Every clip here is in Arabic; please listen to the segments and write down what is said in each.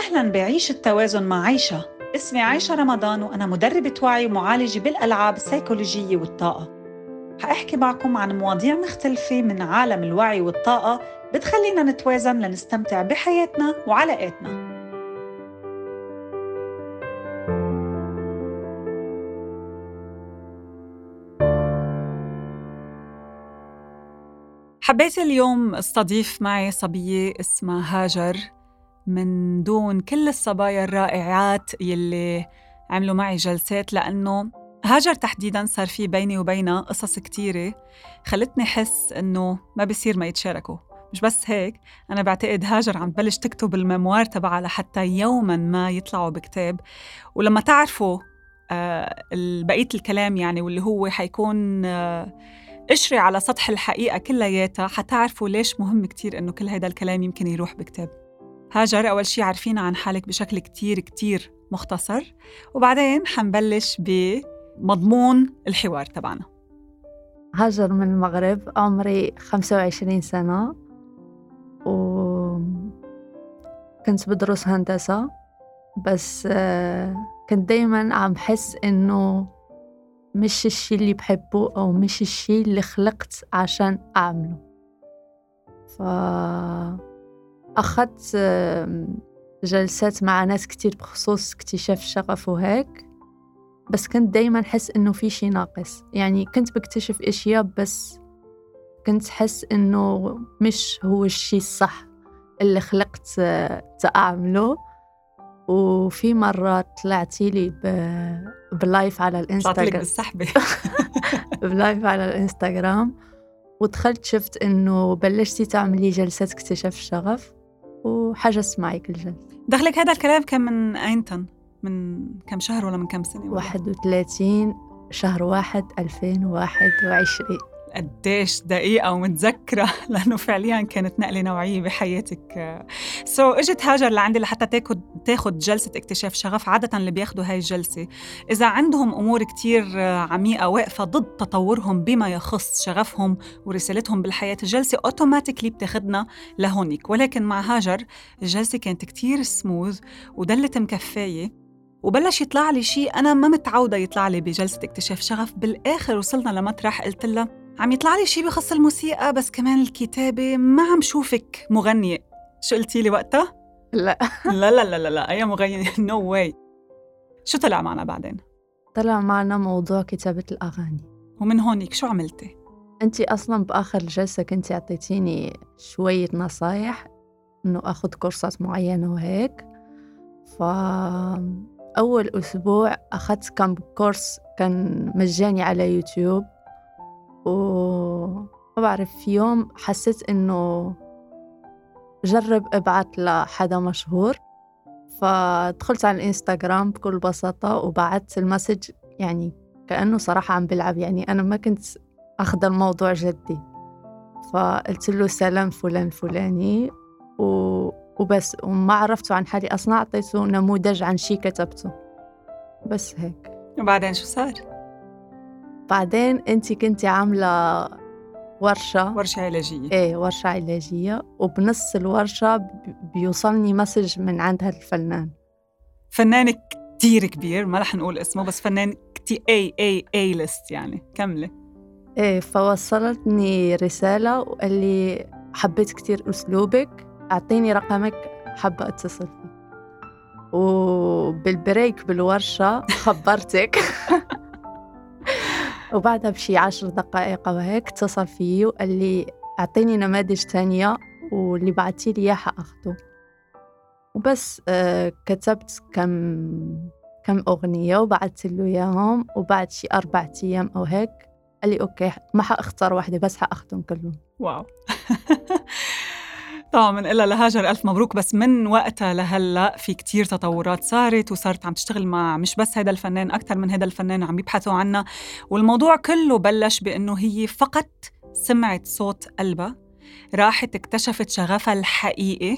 أهلا بعيش التوازن مع عيشة. اسمي عايشة رمضان وأنا مدربة وعي ومعالجة بالألعاب السيكولوجية والطاقة. حأحكي معكم عن مواضيع مختلفة من عالم الوعي والطاقة بتخلينا نتوازن لنستمتع بحياتنا وعلاقاتنا. حبيت اليوم استضيف معي صبية اسمها هاجر. من دون كل الصبايا الرائعات يلي عملوا معي جلسات لأنه هاجر تحديدا صار في بيني وبينها قصص كتيرة خلتني حس إنه ما بصير ما يتشاركوا. مش بس هيك أنا بعتقد هاجر عم تبلش تكتب الميموار تبعها لحتى يوما ما يطلعوا بكتاب. ولما تعرفوا آه بقية الكلام يعني واللي هو حيكون آه قشري على سطح الحقيقة كلياتها حتعرفوا ليش مهم كتير إنه كل هيدا الكلام يمكن يروح بكتاب. هاجر أول شي عارفينا عن حالك بشكل كتير كتير مختصر. وبعدين حنبلش بمضمون الحوار تبعنا. هاجر من المغرب عمري 25 سنة. و كنت بدرس هندسة بس آه، كنت دايما عم حس إنه مش الشي اللي بحبه أو مش الشي اللي خلقت عشان أعمله. ف أخذت جلسات مع ناس كتير بخصوص اكتشاف الشغف وهيك بس كنت دايما حس إنه في شي ناقص. يعني كنت بكتشف أشياء بس كنت حس إنه مش هو الشي الصح اللي خلقت أعمله وفي مرة طلعتي لي بلايف على الإنستغرام. بالسحبة ب live على الإنستغرام. ودخلت شفت إنه بلشتي تعملي جلسات اكتشاف الشغف وحجزت معك الجلسة دخلك هذا الكلام كان من أينتن؟ من كم شهر ولا من كم سنة؟ 31 شهر واحد 2021 قديش دقيقة ومتذكرة لأنه فعليا كانت نقلة نوعية بحياتك. so, إجت هاجر لعندي لحتى تاخد تاخد جلسة اكتشاف شغف عادة اللي بياخدوا هاي الجلسة. إذا عندهم أمور كتير عميقة واقفة ضد تطورهم بما يخص شغفهم ورسالتهم بالحياة الجلسة أوتوماتيكلي بتاخدنا لهونيك. ولكن مع هاجر الجلسة كانت كتير سموث ودلت مكفاية. وبلش يطلع لي شيء أنا ما متعودة يطلع لي بجلسة اكتشاف شغف. بالآخر وصلنا لمطرح قلت لها عم يطلع لي شيء بخص الموسيقى بس كمان الكتابة ما عم شوفك مغنية شو قلتي لي وقتها؟ لا لا لا لا لا, لا. أي مغنية no واي شو طلع معنا بعدين؟ طلع معنا موضوع كتابة الأغاني ومن هونيك شو عملتي؟ أنت أصلا بآخر الجلسة كنت أعطيتيني شوية نصايح إنه أخذ كورسات معينة وهيك فأول أسبوع أخذت كم course كان مجاني على يوتيوب وما بعرف في يوم حسيت إنه جرب أبعت لحدا مشهور فدخلت على الإنستغرام بكل بساطة وبعت المسج يعني كأنه صراحة عم بلعب يعني أنا ما كنت أخذ الموضوع جدي. فقلت له سلام فلان فلاني و... وبس وما عرفته عن حالي أصلا أعطيته نموذج عن شي كتبته. بس هيك. وبعدين شو صار؟ بعدين انت كنتي عاملة ورشة. ورشة علاجية. إيه ورشة علاجية. وبنص الورشة بيوصلني message من عند هذا الفنان فنان كتير كبير ما رح نقول اسمه بس فنان كتير A A A list يعني كملي إيه فوصلتني رسالة وقال لي حبيت كتير أسلوبك أعطيني رقمك حابة أتصل فيك. وبال break بالورشة خبرتك. وبعدها بشي عشر دقائق أو هيك اتصل فيي وقال لي أعطيني نماذج تانية واللي بعتي لي إياه حأخده وبس آه كتبت كم كم أغنية وبعثت له إياهم وبعد شي أربع أيام أو هيك قال لي okay ما حأختار واحدة بس حأخدهم كلهم. wow. طبعا إلا لهاجر ألف مبروك. بس من وقتها لهلا في كتير تطورات صارت وصارت عم تشتغل مع مش بس هذا الفنان أكثر من هذا الفنان عم يبحثوا عنها. والموضوع كله بلش بأنه هي فقط سمعت صوت قلبها راحت اكتشفت شغفها الحقيقي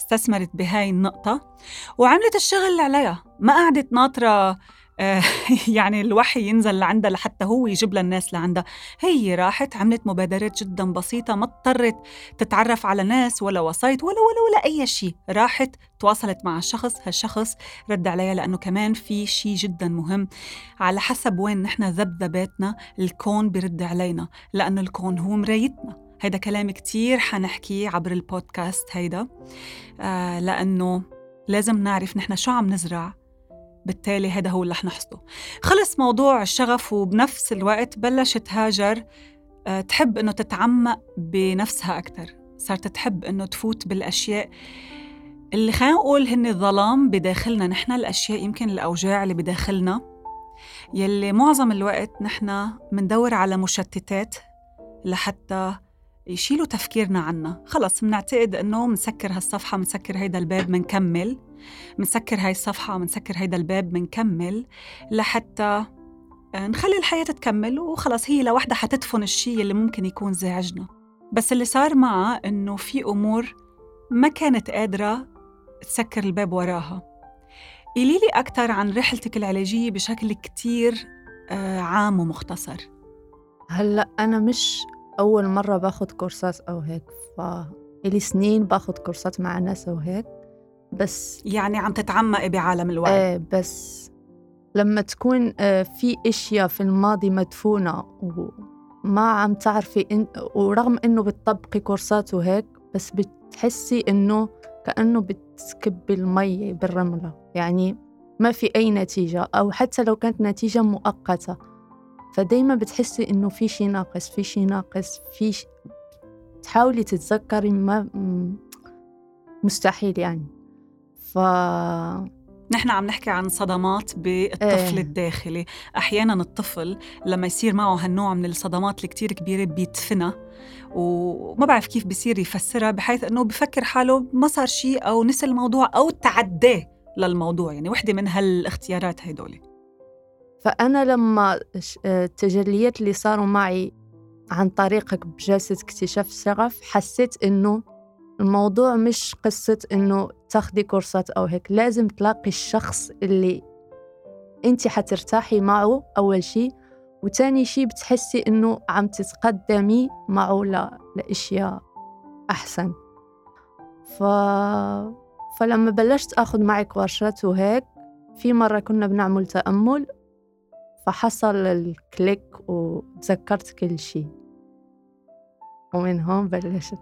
استثمرت بهاي النقطة وعملت الشغل عليها. ما قعدت ناطرة يعني الوحي ينزل لعندها لحتى هو يجيب للناس لعندها. هي راحت عملت مبادرات جدا بسيطة ما اضطرت تتعرف على ناس ولا وسايط ولا ولا ولا أي شيء. راحت تواصلت مع الشخص هالشخص رد عليها لأنه كمان في شيء جدا مهم. على حسب وين نحن ذبذباتنا الكون برد علينا لأنه الكون هو مرايتنا. هيدا كلام كتير حنحكيه عبر البودكاست هيدا. آه لأنه لازم نعرف نحن شو عم نزرع. بالتالي هذا هو اللي رح نحصده. خلص موضوع الشغف وبنفس الوقت بلشت هاجر آه، تحب إنه تتعمق بنفسها أكثر صارت تحب إنه تفوت بالأشياء اللي خلينا نقول هن ظلام بداخلنا. نحن الأشياء يمكن الأوجاع اللي بداخلنا يلي معظم الوقت نحن مندور على مشتتات لحتى يشيلوا تفكيرنا عنا. خلص بنعتقد إنه منسكر هالصفحة منسكر هيدا الباب منكمل. منسكر هاي الصفحة منسكر هيدا الباب منكمل لحتى نخلي الحياة تكمل وخلص هي لوحدها حتدفن الشيء اللي ممكن يكون زعجنا. بس اللي صار معها إنه في أمور ما كانت قادرة تسكر الباب وراها. قولي لي أكثر عن رحلتك العلاجية بشكل كتير آه، عام ومختصر. هلأ أنا مش أول مرة باخد كورسات أو هيك فإلي سنين باخد كورسات مع ناس أو هيك. بس. يعني عم تتعمقي بعالم الوعي إيه بس لما تكون آه، في إشياء في الماضي مدفونة وما عم تعرفي إن ورغم إنه بتطبقي كورسات وهيك بس بتحسي إنه كأنه بتكبي المي بالرملة. يعني ما في أي نتيجة أو حتى لو كانت نتيجة مؤقتة. فدايما بتحسي إنه في شي ناقص في شي ناقص في شي... تحاولي تتذكري ما مستحيل يعني. ف نحن عم نحكي عن صدمات بالطفل إيه. الداخلي. أحيانا الطفل لما يصير معه هالنوع من الصدمات الكتير كبيرة بيدفنها وما بعرف كيف بصير يفسرها بحيث أنه بفكر حاله ما صار شيء أو نسي الموضوع أو تعداه للموضوع. يعني وحدة من هالاختيارات هيدول. فأنا لما التجليات اللي صاروا معي عن طريقك بجلسة اكتشاف الشغف حسيت إنه الموضوع مش قصة إنه تاخدي كورسات أو هيك لازم تلاقي الشخص اللي أنت حترتاحي معه أول شي وتاني شي بتحسي إنه عم تتقدمي معه لأشياء أحسن. ف... فلما بلشت أخذ معك ورشات وهيك في مرة كنا بنعمل تأمل فحصل الكليك وتذكرت كل شي. ومن هون بلشت.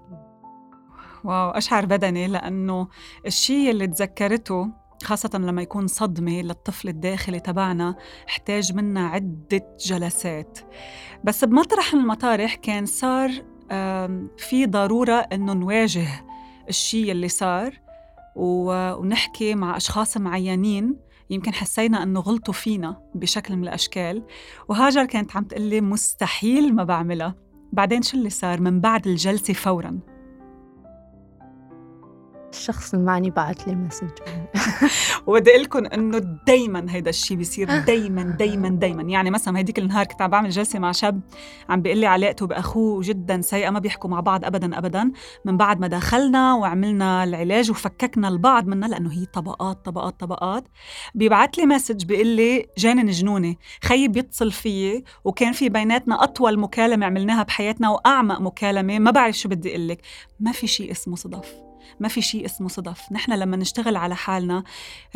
واو أشعر بدني لأنه الشيء اللي تذكرته خاصة لما يكون صدمة للطفل الداخلي تبعنا احتاج منا عدة جلسات. بس بمطرح من المطارح كان صار في ضرورة إنه نواجه الشيء اللي صار ونحكي مع أشخاص معينين. يمكن حسينا إنه غلطوا فينا بشكل من الأشكال. وهاجر كانت عم تقلي مستحيل ما بعملها. بعدين شو اللي صار؟ من بعد الجلسة فورا. الشخص المعني بعت لي message وبدي أقول لكم إنه دائما هيدا الشيء بيصير دائما دائما دائما يعني مثلا هيديك النهار كنت عم بعمل جلسة مع شاب عم بيقول لي علاقته بأخوه جدا سيئة ما بيحكوا مع بعض ابدا ابدا. من بعد ما دخلنا وعملنا العلاج وفككنا البعض منا لأنه هي طبقات طبقات طبقات. بيبعت لي message بيقول لي جانن جنوني خيي بيتصل فيي. وكان في بيناتنا أطول مكالمة عملناها بحياتنا وأعمق مكالمة. ما بعرف شو بدي أقول لك. ما في شيء اسمه صدف. ما في شيء اسمه صدف. نحن لما نشتغل على حالنا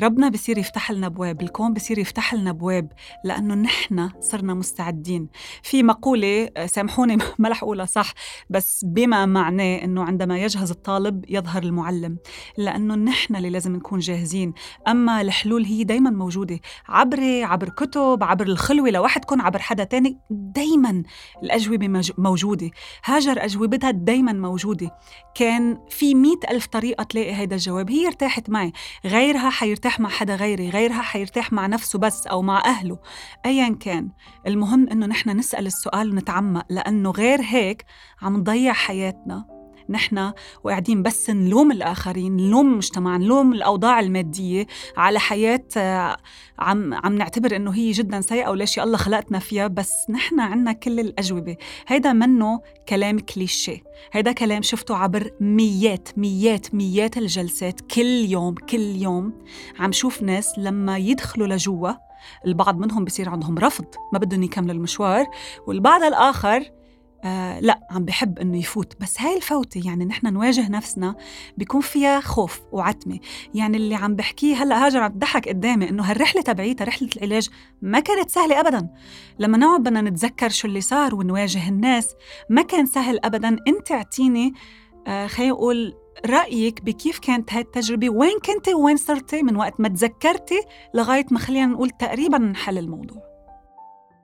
ربنا بصير يفتح لنا أبواب الكون بصير يفتح لنا أبواب لأنه نحن صرنا مستعدين. في مقولة آه، سامحوني ما رح أقولها صح بس بما معناه إنه عندما يجهز الطالب يظهر المعلم لأنه نحن اللي لازم نكون جاهزين. أما الحلول هي دائما موجودة عبري عبر كتب عبر الخلوة لوحدكم عبر حدا تاني دائما الأجوبة موجودة. هاجر أجوبتها دائما موجودة. كان في مئة ألف طريقة تلاقي هيدا الجواب. هي ارتاحت معي. غيرها حيرتاح مع حدا غيري غيرها حيرتاح مع نفسه بس أو مع أهله. أيا كان. المهم إنه نحن نسأل السؤال ونتعمق لأنه غير هيك عم نضيع حياتنا. نحن وقاعدين بس نلوم الآخرين نلوم المجتمع نلوم الأوضاع المادية على حياة آه، عم عم نعتبر إنه هي جدا سيئة وليش يا الله خلقتنا فيها بس نحن عنا كل الأجوبة. هيدا منه كلام كليشيه. هيدا كلام شفته عبر ميات ميات ميات الجلسات. كل يوم كل يوم عم شوف ناس لما يدخلوا لجوا البعض منهم بصير عندهم رفض ما بدهم يكملوا المشوار والبعض الآخر آه لا عم بحب إنه يفوت. بس هاي الفوتة يعني نحن نواجه نفسنا بيكون فيها خوف وعتمة. يعني اللي عم بحكيه هلأ هاجر عم تضحك قدامي إنه هالرحلة تبعيتها رحلة العلاج ما كانت سهلة ابدا. لما نقعد بدنا نتذكر شو اللي صار ونواجه الناس ما كان سهل ابدا. أنت أعطيني آه خلينا نقول رأيك بكيف كانت هاي التجربة؟ وين كنتي وين صرتي من وقت ما تذكرتي لغاية ما خلينا نقول تقريبا نحل الموضوع؟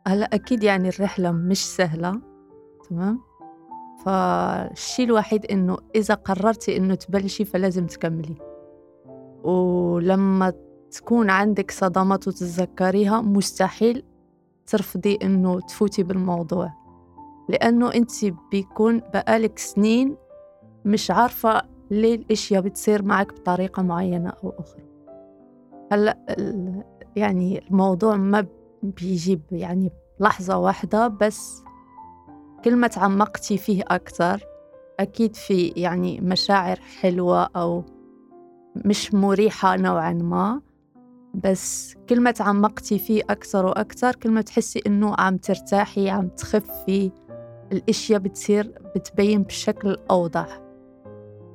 هلأ أكيد يعني الرحلة مش سهلة. تمام؟ فالشيء الوحيد إنه إذا قررتي إنه تبلشي فلازم تكملي. ولما تكون عندك صدمات وتتذكريها مستحيل ترفضي إنه تفوتي بالموضوع. لأنه أنت بيكون بقالك سنين مش عارفة ليه الأشياء بتصير معك بطريقة معينة أو أخرى. هلأ يعني الموضوع ما بيجيب يعني لحظة واحدة بس كل ما تعمقتي فيه أكثر أكيد في يعني مشاعر حلوة أو مش مريحة نوعا ما بس كل ما تعمقتي فيه أكثر وأكثر كل ما تحسي إنه عم ترتاحي عم تخفي الأشياء بتصير بتبين بشكل أوضح.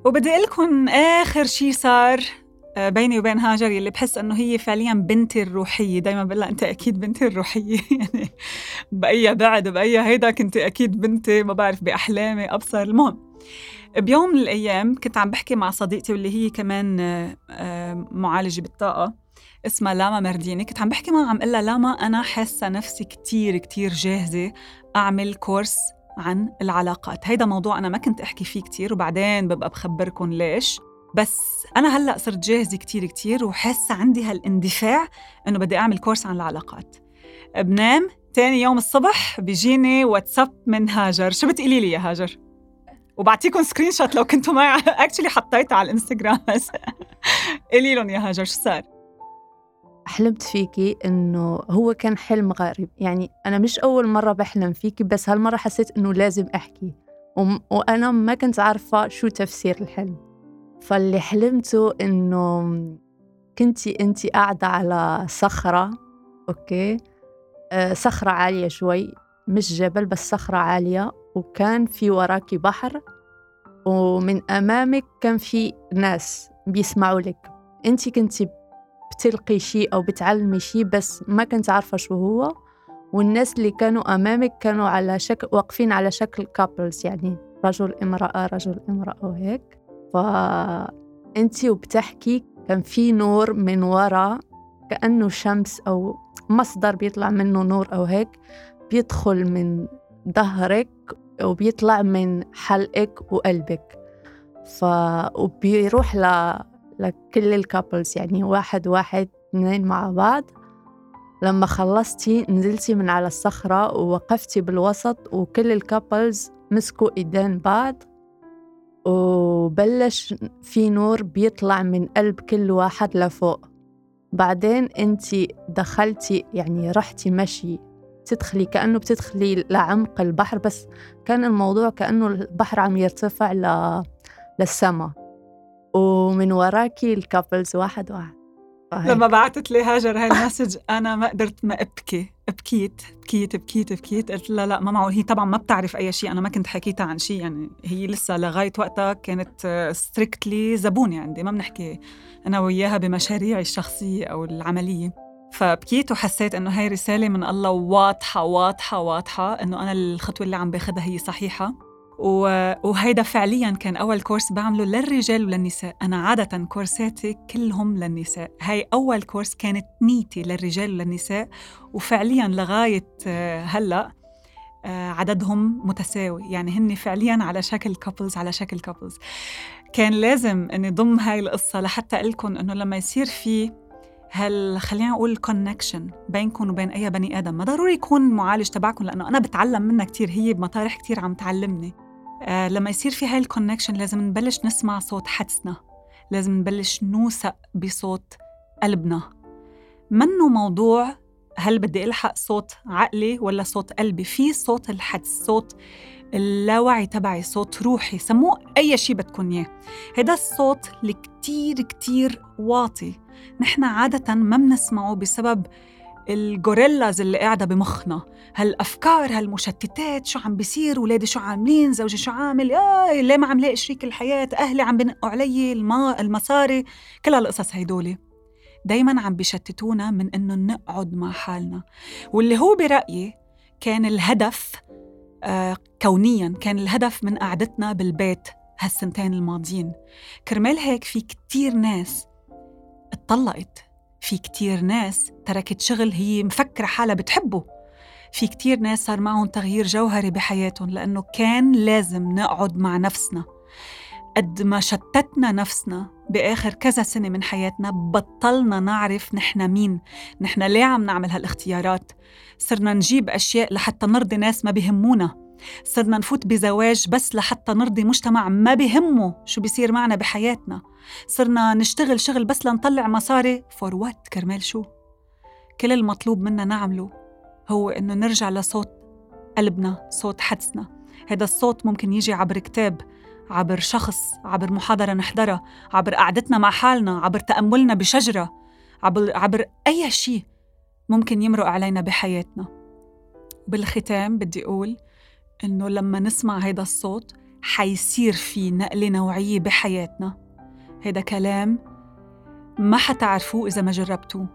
وبدي لكم آخر شيء صار. بيني وبين هاجر يلي بحس إنه هي فعليا بنتي الروحية. دائما بقول أنت أكيد بنتي الروحية. يعني بأي بعد بأي هيدا كنت أكيد بنتي ما بعرف بأحلامي أبصر. المهم بيوم من الأيام كنت عم بحكي مع صديقتي واللي هي كمان آه، آه، معالجة بالطاقة اسمها لاما مرديني. كنت عم بحكي معها عم قلها لها لاما أنا حاسة نفسي كتير كتير جاهزة أعمل كورس عن العلاقات. هيدا موضوع أنا ما كنت أحكي فيه كتير وبعدين ببقى بخبركم ليش. بس أنا هلأ صرت جاهزة كتير كتير وحاسة عندي هالاندفاع إنه بدي أعمل course عن العلاقات. بنام تاني يوم الصبح بيجيني واتساب من هاجر. شو بتقولي لي يا هاجر؟ وبعطيكم screenshot لو كنتوا معي. actually حطيتها على الإنستغرام بس. قولي لهم يا هاجر شو صار؟ حلمت فيكي إنه هو كان حلم غريب. يعني أنا مش أول مرة بحلم فيكي بس هالمرة حسيت إنه لازم أحكي. وأنا ما كنت عارفة شو تفسير الحلم. فاللي حلمته إنه كنتي أنتي قاعدة على صخرة okay؟ آه صخرة عالية شوي مش جبل بس صخرة عالية وكان في وراكي بحر ومن أمامك كان في ناس بيسمعوا لك. أنتي كنتي بتلقي شيء أو بتعلمي شيء بس ما كنت عارفة شو هو والناس اللي كانوا أمامك كانوا على شكل واقفين على شكل couples يعني رجل امرأة رجل امرأة وهيك. فأنتي وبتحكي كان في نور من ورا كأنه شمس أو مصدر بيطلع منه نور أو هيك بيدخل من ظهرك وبيطلع من حلقك وقلبك. ف وبيروح ل لكل ال couples يعني واحد واحد اثنين مع بعض. لما خلصتي نزلتي من على الصخرة ووقفتي بالوسط وكل ال couples مسكوا إيدين بعض. وبلش في نور بيطلع من قلب كل واحد لفوق. بعدين انتي دخلتي يعني رحتي مشي. تدخلي كأنه بتدخلي لعمق البحر بس كان الموضوع كأنه البحر عم يرتفع ل... للسما. ومن وراكي ال couples واحد واحد. لما بعثت لي هاجر هاي ال message أنا ما قدرت ما أبكي. بكيت بكيت بكيت بكيت قلت لا لا ما معقول. هي طبعا ما بتعرف أي شيء. أنا ما كنت حكيتها عن شيء. يعني هي لسه لغاية وقتها كانت strictly زبونة عندي. ما بنحكي أنا وياها بمشاريعي الشخصية أو العملية. فبكيت وحسيت إنه هاي رسالة من الله واضحة واضحة واضحة إنه أنا الخطوة اللي عم باخذها هي صحيحة. وهيدا فعليا كان أول course بعمله للرجال وللنساء. أنا عادة كورساتي كلهم للنساء. هاي أول course كانت نيتي للرجال وللنساء وفعليا لغاية آه، هلأ آه، عددهم متساوي. يعني هن فعليا على شكل couples على شكل couples كان لازم إني ضم هاي القصة لحتى أقول لكم إنه لما يصير في هل خلينا نقول connection بينكم وبين أي بني آدم ما ضروري يكون معالج تبعكم لأنه أنا بتعلم منها كثير هي بمطارح كثير عم تعلمني. آه لما يصير في هاي ال connection لازم نبلش نسمع صوت حدسنا. لازم نبلش نوثق بصوت قلبنا. منه موضوع هل بدي ألحق صوت عقلي ولا صوت قلبي؟ في صوت الحدس صوت اللاوعي تبعي صوت روحي. سموه أي شيء بدكم إياه. هذا الصوت اللي كتير كتير واطي. نحن عادة ما بنسمعه بسبب الجوريلاز اللي قاعدة بمخنا. هالأفكار هالمشتتات شو عم بيصير؟ ولادي شو عاملين؟ زوجي شو عامل؟ آه ليه ما عم لاقي شريك الحياة؟ أهلي عم بنقوا علي المصاري. كل هالقصص هيدولي دايما عم بيشتتونا من إنه نقعد مع حالنا. واللي هو برأيي كان الهدف آه كونيا كان الهدف من قعدتنا بالبيت هالسنتين الماضيين. كرمال هيك في كتير ناس اتطلقت في كتير ناس تركت شغل هي مفكرة حالها بتحبه. في كتير ناس صار معهم تغيير جوهري بحياتهم لأنه كان لازم نقعد مع نفسنا. قد ما شتتنا نفسنا بآخر كذا سنة من حياتنا بطلنا نعرف نحن مين نحن ليه عم نعمل هالاختيارات. صرنا نجيب أشياء لحتى نرضي ناس ما بهمونا. صرنا نفوت بزواج بس لحتى نرضي مجتمع ما بهمه شو بيصير معنا بحياتنا. صرنا نشتغل شغل بس لنطلع مصاري. for what كرمال شو؟ كل المطلوب منا نعمله هو إنه نرجع لصوت قلبنا صوت حدسنا. هذا الصوت ممكن يجي عبر كتاب عبر شخص عبر محاضرة نحضرها عبر قعدتنا مع حالنا عبر تأملنا بشجرة عبر, عبر أي شيء ممكن يمرق علينا بحياتنا. بالختام بدي أقول إنه لما نسمع هيدا الصوت حيصير في نقلة نوعية بحياتنا. هيدا كلام ما حتعرفوه إذا ما جربتوه.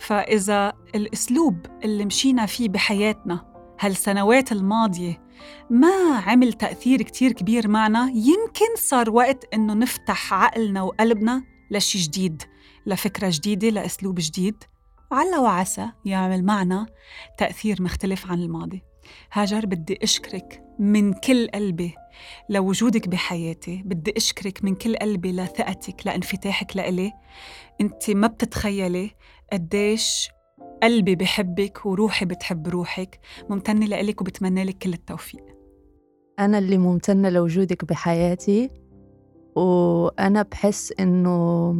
فإذا الأسلوب اللي مشينا فيه بحياتنا هالسنوات الماضية ما عمل تأثير كتير كبير معنا يمكن صار وقت إنه نفتح عقلنا وقلبنا لشي جديد لفكرة جديدة لأسلوب جديد. على وعسى يعمل معنا تأثير مختلف عن الماضي. هاجر بدي أشكرك من كل قلبي لوجودك بحياتي بدي أشكرك من كل قلبي لثقتك لانفتاحك لإلي. أنت ما بتتخيلي قديش قلبي بحبك وروحي بتحب روحك. ممتنة لإلك وبتمنى لك كل التوفيق. أنا اللي ممتنة لوجودك بحياتي وأنا بحس إنه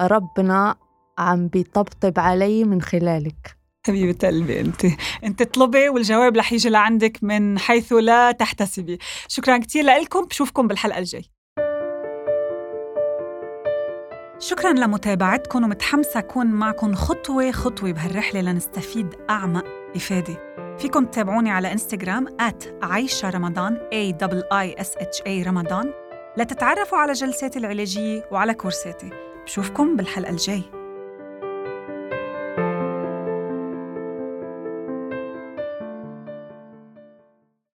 ربنا عم بيطبطب علي من خلالك. حبيبة قلبي أنت أنت اطلبي والجواب رح يجي لعندك من حيث لا تحتسبي. شكرا كثير لكم بشوفكم بالحلقة الجاي. شكرا لمتابعتكم ومتحمسة أكون معكم خطوة خطوة بهالرحلة لنستفيد أعمق إفادة. فيكم تتابعوني على إنستغرام عايشة رمضان A I S H A رمضان. لتتعرفوا على جلساتي العلاجية وعلى كورساتي. بشوفكم بالحلقة الجاي.